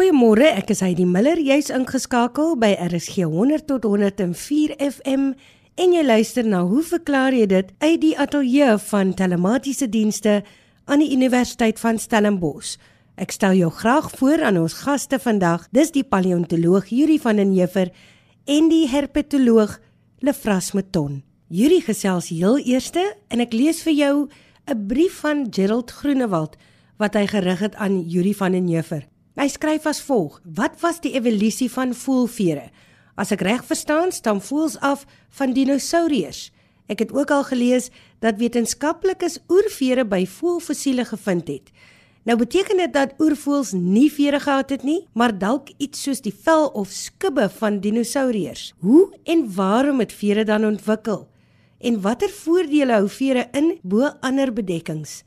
Goeiemôre, ek is Heidi Miller. Jy's ingeskakel by RSG 100 tot 104 FM en jy luister na Hoe verklaar jy dit uit die ateljee van telematiese dienste aan die Universiteit van Stellenbosch. Ek stel jou graag voor aan ons gaste vandag. Dis die paleontoloog Yuri van den Heever en die herpetoloog Lefras Meton. Yuri gesels heel eerste en ek lees vir jou 'n brief van Gerald Groenewald wat hy gerig het aan Yuri van den Heever. Hy skryf as volg: Wat was die evolusie van voelvere? As ek reg verstaan, stam voels af van dinosourus. Ek het ook al gelees dat wetenskaplikes oervere by voelfossiele gevind het. Nou beteken dit dat oervoels nie vere gehad het nie, maar dalk iets soos die vel of skubbe van dinosourus. Hoe en waarom het vere dan ontwikkel? En watter voordele hou vere in bo ander bedekkings?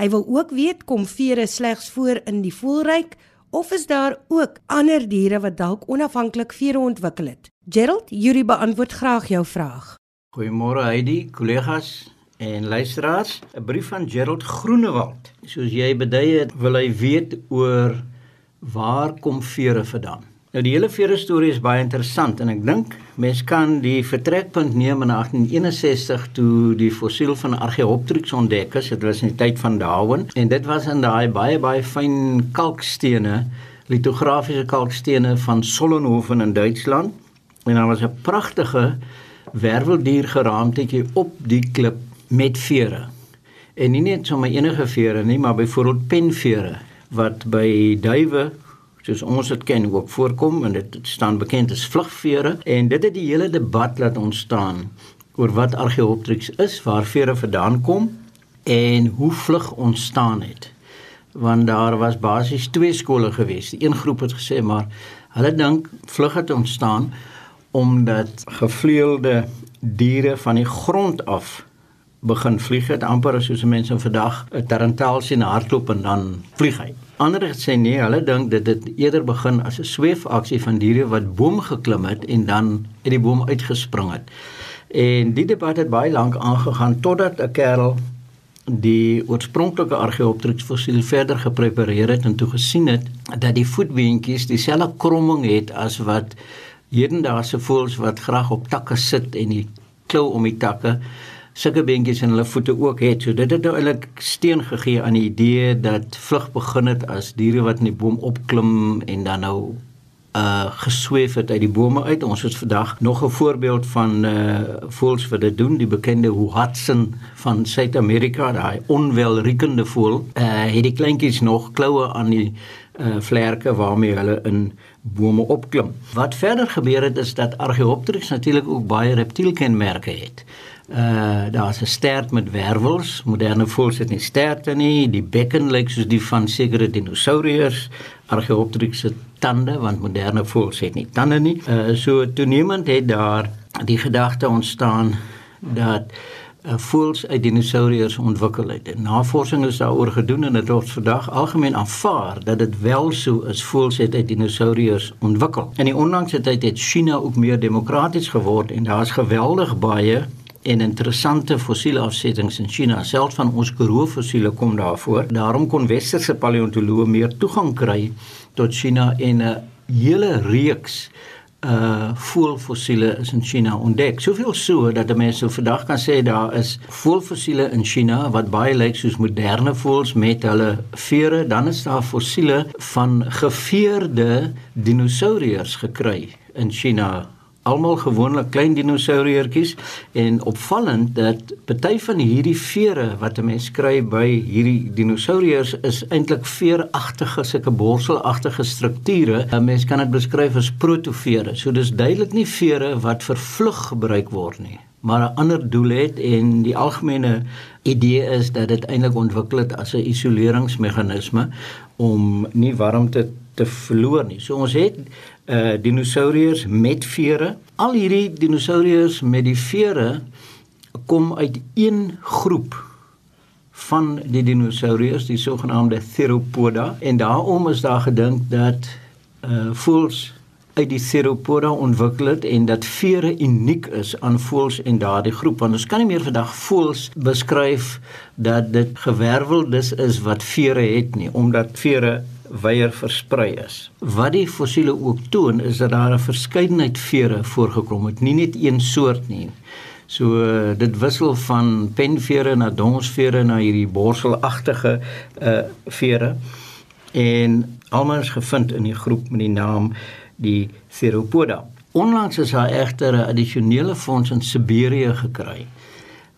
Hy wil ook weet kom vere slegs voor in die voelryk of is daar ook ander diere wat dalk onafhanklik vere ontwikkel het? Gerald, Yuri beantwoord graag jou vraag. Goeiemôre Heidi, kollegas en luisteraars. 'n Brief van Gerald Groenewald. Soos jy bedui het, wil hy weet oor waar kom vere vandaan? Nou die hele vere storie is baie interessant en ek dink mens kan die vertrekpunt neem in 1861 toe die fossiel van Archaeopteryx ontdek is. Dit was in die tyd van Darwin en dit was in daai baie baie fyn kalkstene, litografiese kalkstene van Sollenhofen in Duitsland. En daar was 'n pragtige werveldier geraamtetjie op die klip met vere. En nie net sommer enige vere nie, maar byvoorbeeld penvere wat by duwe soos ons dit ken ook voorkom en dit staan bekend as vlugvere en dit het die hele debat laat ontstaan oor wat Archaeopteryx is, waar vere vandaan kom en hoe vlug ontstaan het. Want daar was basies twee skole gewees. Die een groep het gesê maar hulle dink vlug het ontstaan omdat gevleuelde diere van die grond af begin vlieg het amper soos mense vandag 'n tarantaal sien hardloop en dan vlieg hy. Ander het sê nee, hulle dink dit het eerder begin as 'n sweefaksie van diere wat boom geklim het en dan uit die boom uitgespring het. En die debat het baie lank aangegaan totdat 'n kerel die oorspronklike Archaeopteryx fossiel verder geprepareer het en toe gesien het dat die voetbeentjies dieselfde kromming het as wat hedendaagse voëls wat graag op takke sit en die klou om die takke sulke beentjies in hulle voete ook het. So dit het nou eintlik steen gegee aan die idee dat vlug begin het as diere wat in die boom opklim en dan nou uh gesweef het uit die bome uit. Ons het vandag nog 'n voorbeeld van uh voëls wat dit doen, die bekende Hoatzin van Suid-Amerika, daai onwelriekende voël. Uh het die kleintjies nog kloue aan die uh vlerke waarmee hulle in bome opklim. Wat verder gebeur het is dat Archaeopteryx natuurlik ook baie reptielkenmerke het. Uh daar's 'n stert met wervels. Moderne voëls het nie sterte nie. Die bekken lyk soos die van sekere dinosourus. Archaeopteryx se tande, want moderne voëls het nie tande nie. Uh so toenemend het daar die gedagte ontstaan dat uh, voëls uit dinosourus ontwikkel het. En navorsing is daaroor gedoen en dit word vandag algemeen aanvaar dat dit wel so is voëls het uit dinosourus ontwikkel. In die onlangse tyd het China ook meer demokraties geword en daar's geweldig baie en interessante fossiele afsettings in China, selfs van ons Karoo fossiele kom daarvoor. Daarom kon westerse paleontoloë meer toegang kry tot China en 'n hele reeks uh voelfossiele is in China ontdek. Soveel so dat mense vandag kan sê daar is voelfossiele in China wat baie lyk soos moderne voëls met hulle vere, dan is daar fossiele van geveerde dinosourus gekry in China almal gewoonlik klein dinosouriertjies en opvallend dat party van hierdie vere wat 'n mens kry by hierdie dinosouriërs is eintlik veeragtige sulke borselagtige strukture. 'n Mens kan dit beskryf as protovere. So dis duidelik nie vere wat vir vlug gebruik word nie, maar 'n ander doel het en die algemene idee is dat dit eintlik ontwikkel het as 'n isoleringsmeganisme om nie warmte te verloor nie. So ons het uh dinosourus met vere. Al hierdie dinosourus met die vere kom uit een groep van die dinosourus, die sogenaamde Theropoda en daarom is daar gedink dat uh voëls uit die Theropoda ontwikkel het en dat vere uniek is aan voëls en daardie groep want ons kan nie meer vandag voëls beskryf dat dit gewerveldes is wat vere het nie omdat vere wyeer versprei is. Wat die fossiele ook toon is dat daar 'n verskeidenheid vere voorgekom het, nie net een soort nie. So dit wissel van penvere na donsvere na hierdie borselagtige uh vere en almal is gevind in die groep met die naam die Theropoda. Onlangs is daar egter 'n addisionele fonds in Siberië gekry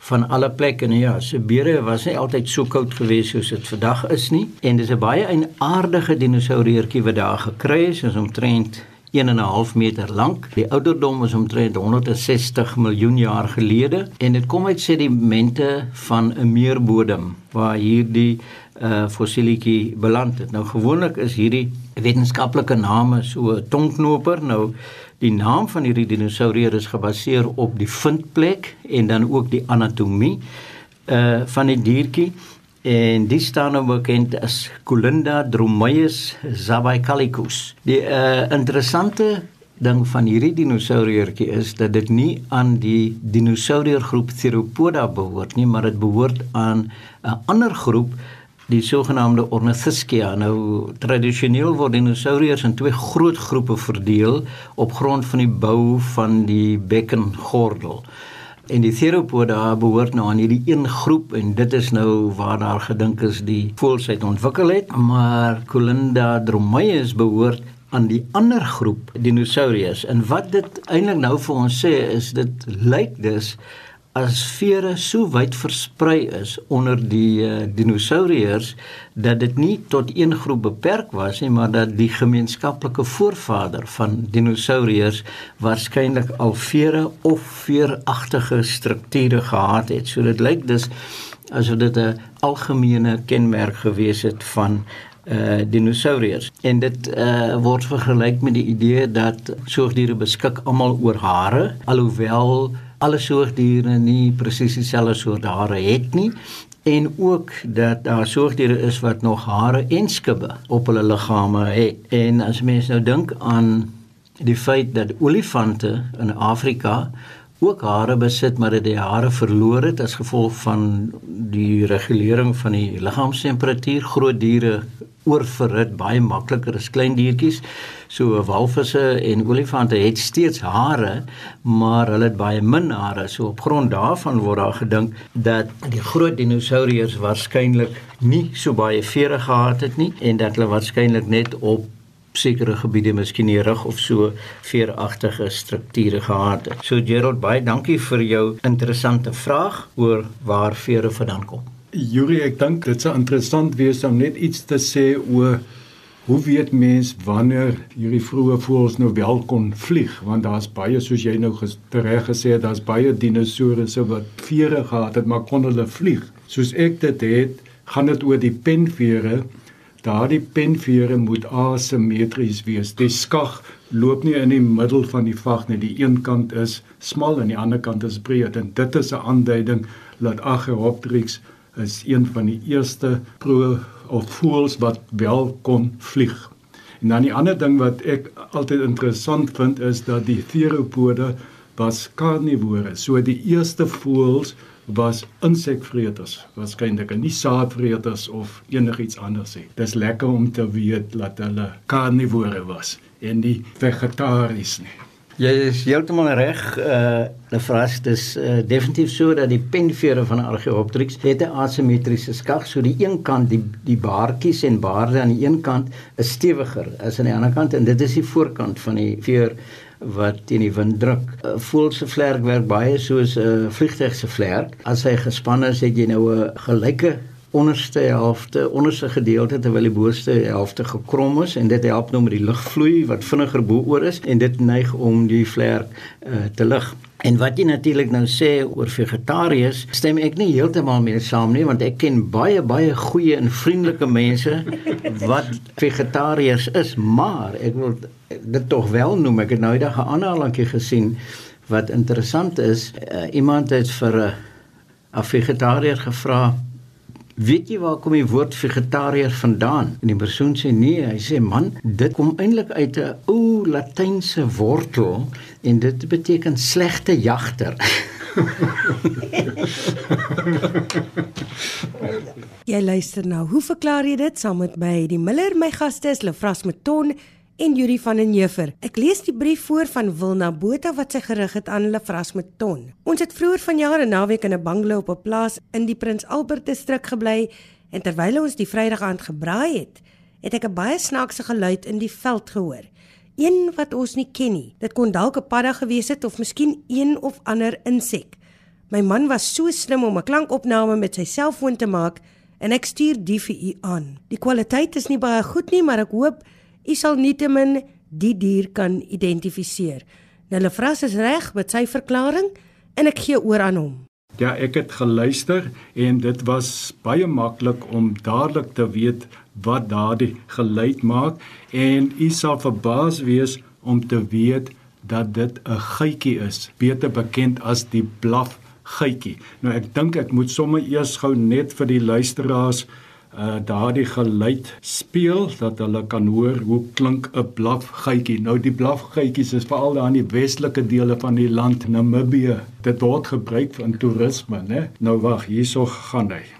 van alle plekke. Nou ja, Siberië was nie altyd so koud geweest soos dit vandag is nie en dis 'n baie aardige dinosouriertjie wat daar gekry is, is omtrent 1 en 'n half meter lank. Die ouderdom is omtrent 160 miljoen jaar gelede en dit kom uit sedimente van 'n meerbodem waar hierdie uh fossielietjie beland het. Nou gewoonlik is hierdie wetenskaplike name so tongknoper. Nou die naam van hierdie dinosourier is gebaseer op die vindplek en dan ook die anatomie uh van die diertjie en die staan nou bekend as Colinda dromaeus zabaikalicus. Die uh interessante ding van hierdie dinosouriertjie is dat dit nie aan die dinosouriergroep Theropoda behoort nie, maar dit behoort aan 'n ander groep die sogenaamde Ornithischia. Nou tradisioneel word dinosouriërs in twee groot groepe verdeel op grond van die bou van die bekkengordel. En die Theropoda behoort nou aan hierdie een groep en dit is nou waar daar gedink is die voelsheid ontwikkel het, maar Colinda dromaeus behoort aan die ander groep dinosouriërs. En wat dit eintlik nou vir ons sê is dit lyk dus as vere so wyd versprei is onder die uh, dinosouriërs dat dit nie tot een groep beperk was nie maar dat die gemeenskaplike voorvader van dinosouriërs waarskynlik al vere of veeragtige strukture gehad het. So dit lyk dus asof dit 'n algemene kenmerk gewees het van uh dinosouriërs en dit uh word vergelyk met die idee dat soogdiere beskik almal oor hare alhoewel alle soogdiere nie presies dieselfde soort hare het nie en ook dat daar soogdiere is wat nog hare en skubbe op hulle liggame het. En as mens nou dink aan die feit dat olifante in Afrika ook hare besit maar dit die hare verloor het as gevolg van die regulering van die liggaamstemperatuur groot diere oorverhit baie makliker as klein diertjies so walvisse en olifante het steeds hare maar hulle het baie min hare so op grond daarvan word daar gedink dat die groot dinosouriërs waarskynlik nie so baie vere gehad het nie en dat hulle waarskynlik net op sekere gebiede miskien nie rug of so veeragtige strukture gehad het. So Gerald, baie dankie vir jou interessante vraag oor waar vere vandaan kom. Yuri, ek dink dit sou interessant wees om net iets te sê oor hoe weet mens wanneer hierdie vroeë voëls nou wel kon vlieg want daar's baie soos jy nou reg gesê het, daar's baie dinosourusse wat vere gehad het maar kon hulle vlieg. Soos ek dit het, gaan dit oor die penvere daardie penvere moet asimetries wees. Die skag loop nie in die middel van die vag nie. Die een kant is smal en die ander kant is breed en dit is 'n aanduiding dat Archaeopteryx is een van die eerste pro of voëls wat wel kon vlieg. En dan die ander ding wat ek altyd interessant vind is dat die theropode was karnivore. So die eerste voëls was insekvreters, waarskynlik nie saadvreters of enigiets anders nie. Dis lekker om te weet dat hulle karnivore was en nie vegetaries nie. Jy is heeltemal reg. Uh, die vraag is uh, definitief so dat die penvere van Archaeopteryx het 'n asimetriese skag, so die een kant die die baartjies en baarde aan die een kant is stewiger as aan die ander kant en dit is die voorkant van die veer wat teen die wind druk. 'n Voël se vlerk werk baie soos 'n vliegtuig se vlerk. As hy gespan is, het jy nou 'n gelyke onderste helfte, onderste gedeelte terwyl die boonste helfte gekrom is en dit help nou met die lugvloei wat vinniger bo-oor is en dit neig om die vlerk uh, te lig. En wat jy natuurlik nou sê oor vegetariërs, stem ek nie heeltemal mee saam nie want ek ken baie baie goeie en vriendelike mense wat vegetariërs is, maar ek wil dit tog wel noem. Ek het nou eendag 'n aanhalingkie gesien wat interessant is. Uh, iemand het vir 'n uh, vegetariër gevra Weet jy waar kom die woord vegetariër vandaan? En die persoon sê nee, hy sê man, dit kom eintlik uit 'n ou latynse wortel en dit beteken slegte jagter. jy luister nou. Hoe verklaar jy dit saam met my? Die Miller, my gaste is Lefras Meton en Yuri van den Heever. Ek lees die brief voor van Wilna Botha wat sy gerig het aan Lefras Meton. Ons het vroeër vanjaar 'n naweek in 'n bungalow op 'n plaas in die Prins Albert distrik gebly en terwyl ons die Vrydag aand gebraai het, het ek 'n baie snaakse geluid in die veld gehoor. Een wat ons nie ken nie. Dit kon dalk 'n padda gewees het of miskien een of ander insek. My man was so slim om 'n klankopname met sy selfoon te maak en ek stuur die vir u aan. Die kwaliteit is nie baie goed nie, maar ek hoop u sal nietemin die dier kan identifiseer. Nou Lefras is reg met sy verklaring en ek gee oor aan hom. Ja, ek het geluister en dit was baie maklik om dadelik te weet wat daardie geluid maak en u sal verbaas wees om te weet dat dit 'n geitjie is, beter bekend as die blaf geitjie. Nou ek dink ek moet sommer eers gou net vir die luisteraars uh daardie geluid speel dat hulle kan hoor hoe klink 'n blaf geitjie. Nou die blaf geitjies is veral daar in die westelike dele van die land Namibië. Dit word gebruik vir toerisme, né? Nou wag, hierso gaan hy.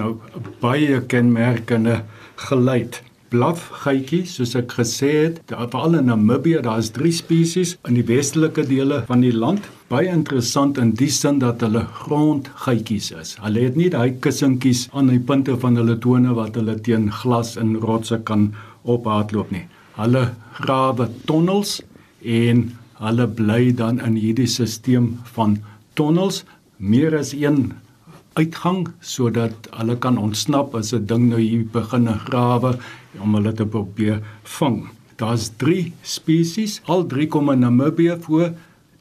Nou baie kenmerkende geluid. Blaf geitjie, soos ek gesê het, veral in Namibië, daar is 3 spesies in die westelike dele van die land. Baie interessant in die sin dat hulle grondgeitjies is. Hulle het nie daai kussentjies aan die punte van hulle tone wat hulle teen glas en rotse kan ophardloop nie. Hulle grawe tonnels en hulle bly dan in hierdie stelsel van tonnels meer as een uitgang sodat hulle kan ontsnap as 'n ding nou hier begin grawe om hulle te probeer vang. Daar's 3 spesies, al drie kom in Namibië voor.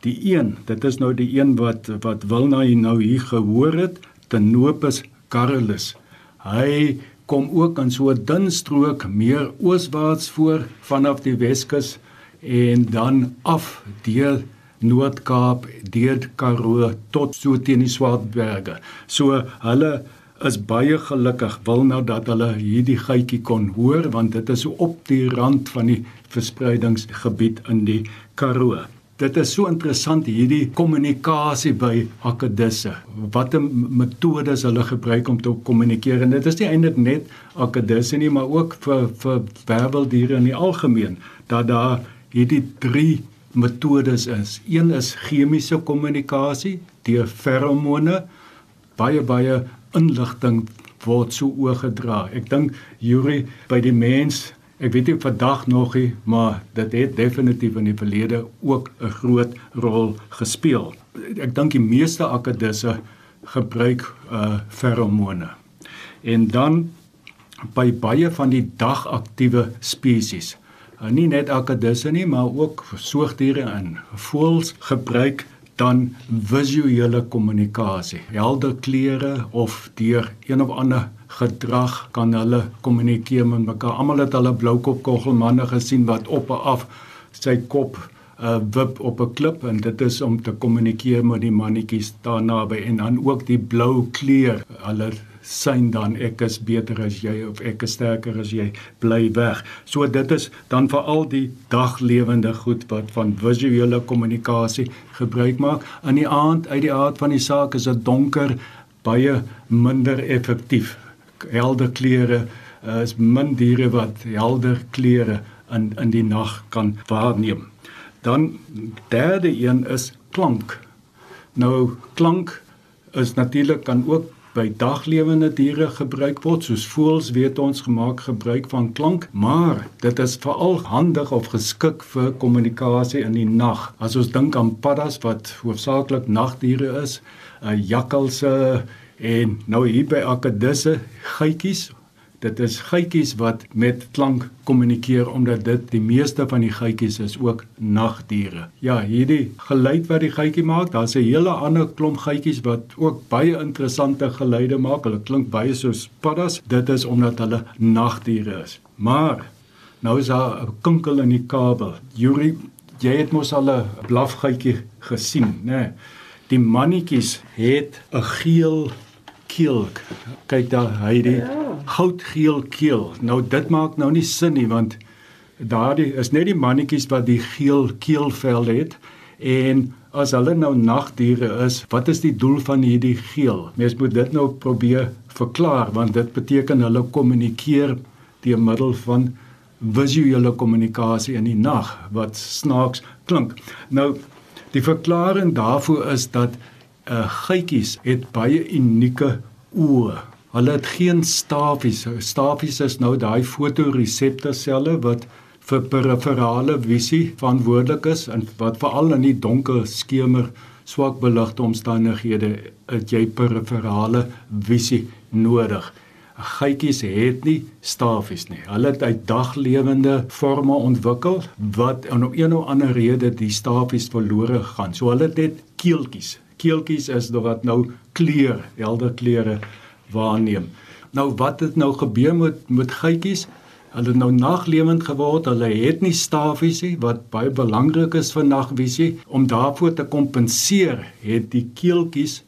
Die een, dit is nou die een wat wat Wilna nou hier gehoor het, Tenopus carolus. Hy kom ook in so 'n dun strook meer ooswaarts voor vanaf die Weskus en dan af deur Noord-Kaap, deur Karoo tot so teen die Swartberge. So hulle is baie gelukkig wil nou dat hulle hierdie geitjie kon hoor want dit is op die rand van die verspreidingsgebied in die Karoo. Dit is so interessant hierdie kommunikasie by akedisse. Watter metodes hulle gebruik om te kommunikeer en dit is nie eintlik net akedisse nie, maar ook vir vir werveldiere in die algemeen dat daar hierdie 3 metodes is. Een is chemiese kommunikasie deur feromone. Baie baie inligting word so oorgedra. Ek dink Yuri by die mens, ek weet nie vandag nog nie, maar dit het definitief in die verlede ook 'n groot rol gespeel. Ek dink die meeste akedisse gebruik uh feromone. En dan by baie van die dagaktiewe spesies nie net akedisse nie, maar ook soogdiere en voëls gebruik dan visuele kommunikasie. Helder kleure of deur een of ander gedrag kan hulle kommunikeer met mekaar. Almal het hulle bloukop kogelmanne gesien wat op en af sy kop uh wip op 'n klip en dit is om te kommunikeer met die mannetjies daar naby en dan ook die blou kleur. Hulle sien dan ek is beter as jy of ek is sterker as jy bly weg. So dit is dan vir al die daglewende goed wat van visuele kommunikasie gebruik maak. In die aand uit die aard van die saak is dit donker baie minder effektief. Helder kleure uh, is min diere wat helder kleure in in die nag kan waarneem. Dan derde een is klank. Nou klank is natuurlik kan ook by daglewende diere gebruik word soos voëls weet ons gemaak gebruik van klank maar dit is veral handig of geskik vir kommunikasie in die nag. As ons dink aan paddas wat hoofsaaklik nagdiere is uh, jakkalse en nou hier by akedisse geitjies Dit is geitjies wat met klank kommunikeer omdat dit die meeste van die geitjies is ook nagdiere. Ja, hierdie geluid wat die geitjie maak, daar's 'n hele ander klomp geitjies wat ook baie interessante geluide maak. Hulle klink baie soos paddas. Dit is omdat hulle nagdiere is. Maar nou is daar 'n kinkel in die kabel. Yuri, jy het mos al 'n blafgeitjie gesien, né? Nee. Die mannetjies het 'n geel keel. Kyk daar, hy die goudgeel keel. Nou dit maak nou nie sin nie want daardie is net die mannetjies wat die geel keelvel het en as hulle nou nagdiere is, wat is die doel van hierdie geel? Mens moet dit nou probeer verklaar want dit beteken hulle kommunikeer deur middel van visuele kommunikasie in die nag wat snaaks klink. Nou die verklaring daarvoor is dat uh, geitjies het baie unieke oë. Hulle het geen stafies. Stafies is nou daai fotoreseptorselle wat vir periferale visie verantwoordelik is en wat veral in die donker skemer swak beligte omstandighede het jy periferale visie nodig. Geitjies het nie stafies nie. Hulle het uit daglewende forme ontwikkel wat om een of ander rede die stafies verlore gaan. So hulle het net keeltjies. Keeltjies is wat nou kleur, helder kleure waarneem. Nou wat het nou gebeur met met geitjies? Hulle nou naglewend geword. Hulle het nie stafies nie wat baie belangrik is vir nagvisie om daarvoor te kompenseer, het die keeltjies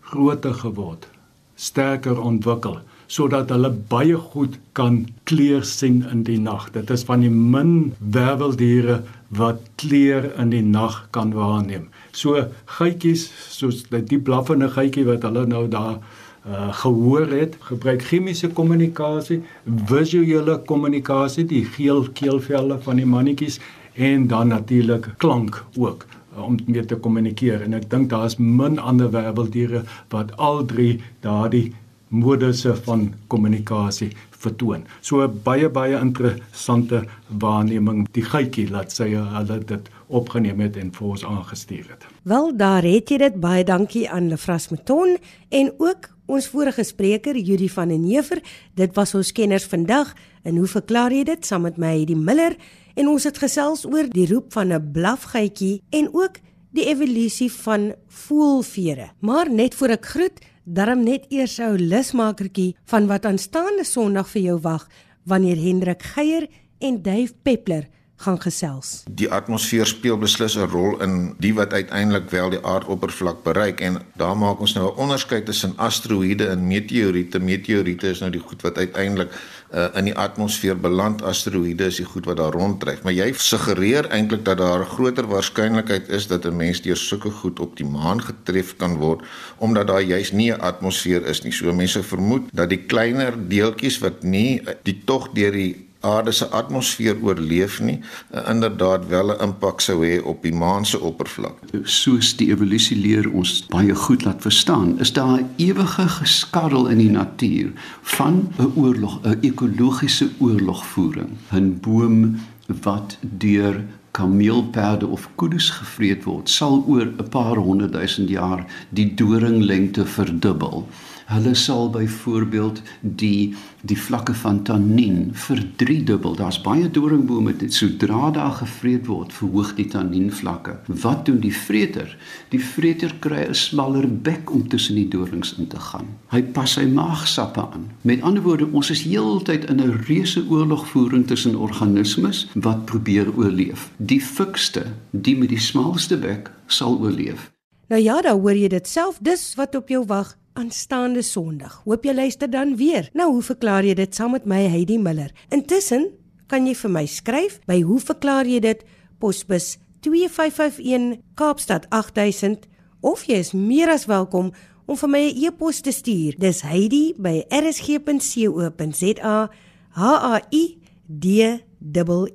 groter geword, sterker ontwikkel sodat hulle baie goed kan kleur sien in die nag. Dit is van die min werveldiere wat kleur in die nag kan waarneem. So geitjies soos die blaffende geitjie wat hulle nou daar uh, gehoor het, gebruik chemiese kommunikasie, visuele kommunikasie, die geel keelvelle van die mannetjies en dan natuurlik klank ook uh, om mee te kommunikeer en ek dink daar's min ander werveldiere wat al drie daardie modusse van kommunikasie vertoon. So baie baie interessante waarneming die geitjie laat sy hulle dit opgeneem het en vir ons aangestuur het. Wel daar het jy dit baie dankie aan Lefras Meton en ook ons vorige spreker Judy van den Heever. Dit was ons kenners vandag en hoe verklaar jy dit saam met my die Miller en ons het gesels oor die roep van 'n blafgeitjie en ook die evolusie van voelvere. Maar net voor ek groet darm net eers 'n lusmakertjie van wat aanstaande Sondag vir jou wag wanneer Hendrik Geier en Dave Peppler gaan gesels. Die atmosfeer speel beslis 'n rol in die wat uiteindelik wel die aardoppervlak bereik en daar maak ons nou 'n onderskeid tussen asteroïde en meteoriete. Meteoriete is nou die goed wat uiteindelik uh, in die atmosfeer beland. Asteroïde is die goed wat daar ronddryf. Maar jy suggereer eintlik dat daar 'n groter waarskynlikheid is dat 'n mens deur sulke goed op die maan getref kan word omdat daar juis nie 'n atmosfeer is nie. So mense vermoed dat die kleiner deeltjies wat nie die tog deur die aarde se atmosfeer oorleef nie, uh, inderdaad wel 'n impak sou hê op die maan se oppervlak. Soos die evolusie leer ons baie goed laat verstaan, is daar 'n ewige geskarrel in die natuur van 'n oorlog, 'n ekologiese oorlogvoering. 'n Boom wat deur kameelperde of kuddes gevreet word, sal oor 'n paar honderd duisend jaar die doringlengte verdubbel. Hulle sal byvoorbeeld die die vlakke van tannien verdriedubbel. Daar's baie doringbome dit sodra daar gevreet word, verhoog die tannienvlakke. Wat doen die vreter? Die vreter kry 'n smaller bek om tussen die dorings in te gaan. Hy pas sy maagsappe aan. Met ander woorde, ons is heeltyd in 'n reuse oorlogvoering tussen organismes wat probeer oorleef. Die fikste, die met die smalste bek, sal oorleef. Nou ja, dan hoor jy dit self, dis wat op jou wag aanstaande Sondag. Hoop jy luister dan weer. Nou, hoe verklaar jy dit saam met my Heidi Miller? Intussen kan jy vir my skryf by hoe verklaar jy dit posbus 2551 Kaapstad 8000 of jy is meer as welkom om vir my 'n e-pos te stuur. Dis Heidi by rsg.co.za. H A I D E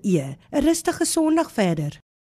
E. 'n Rustige Sondag verder.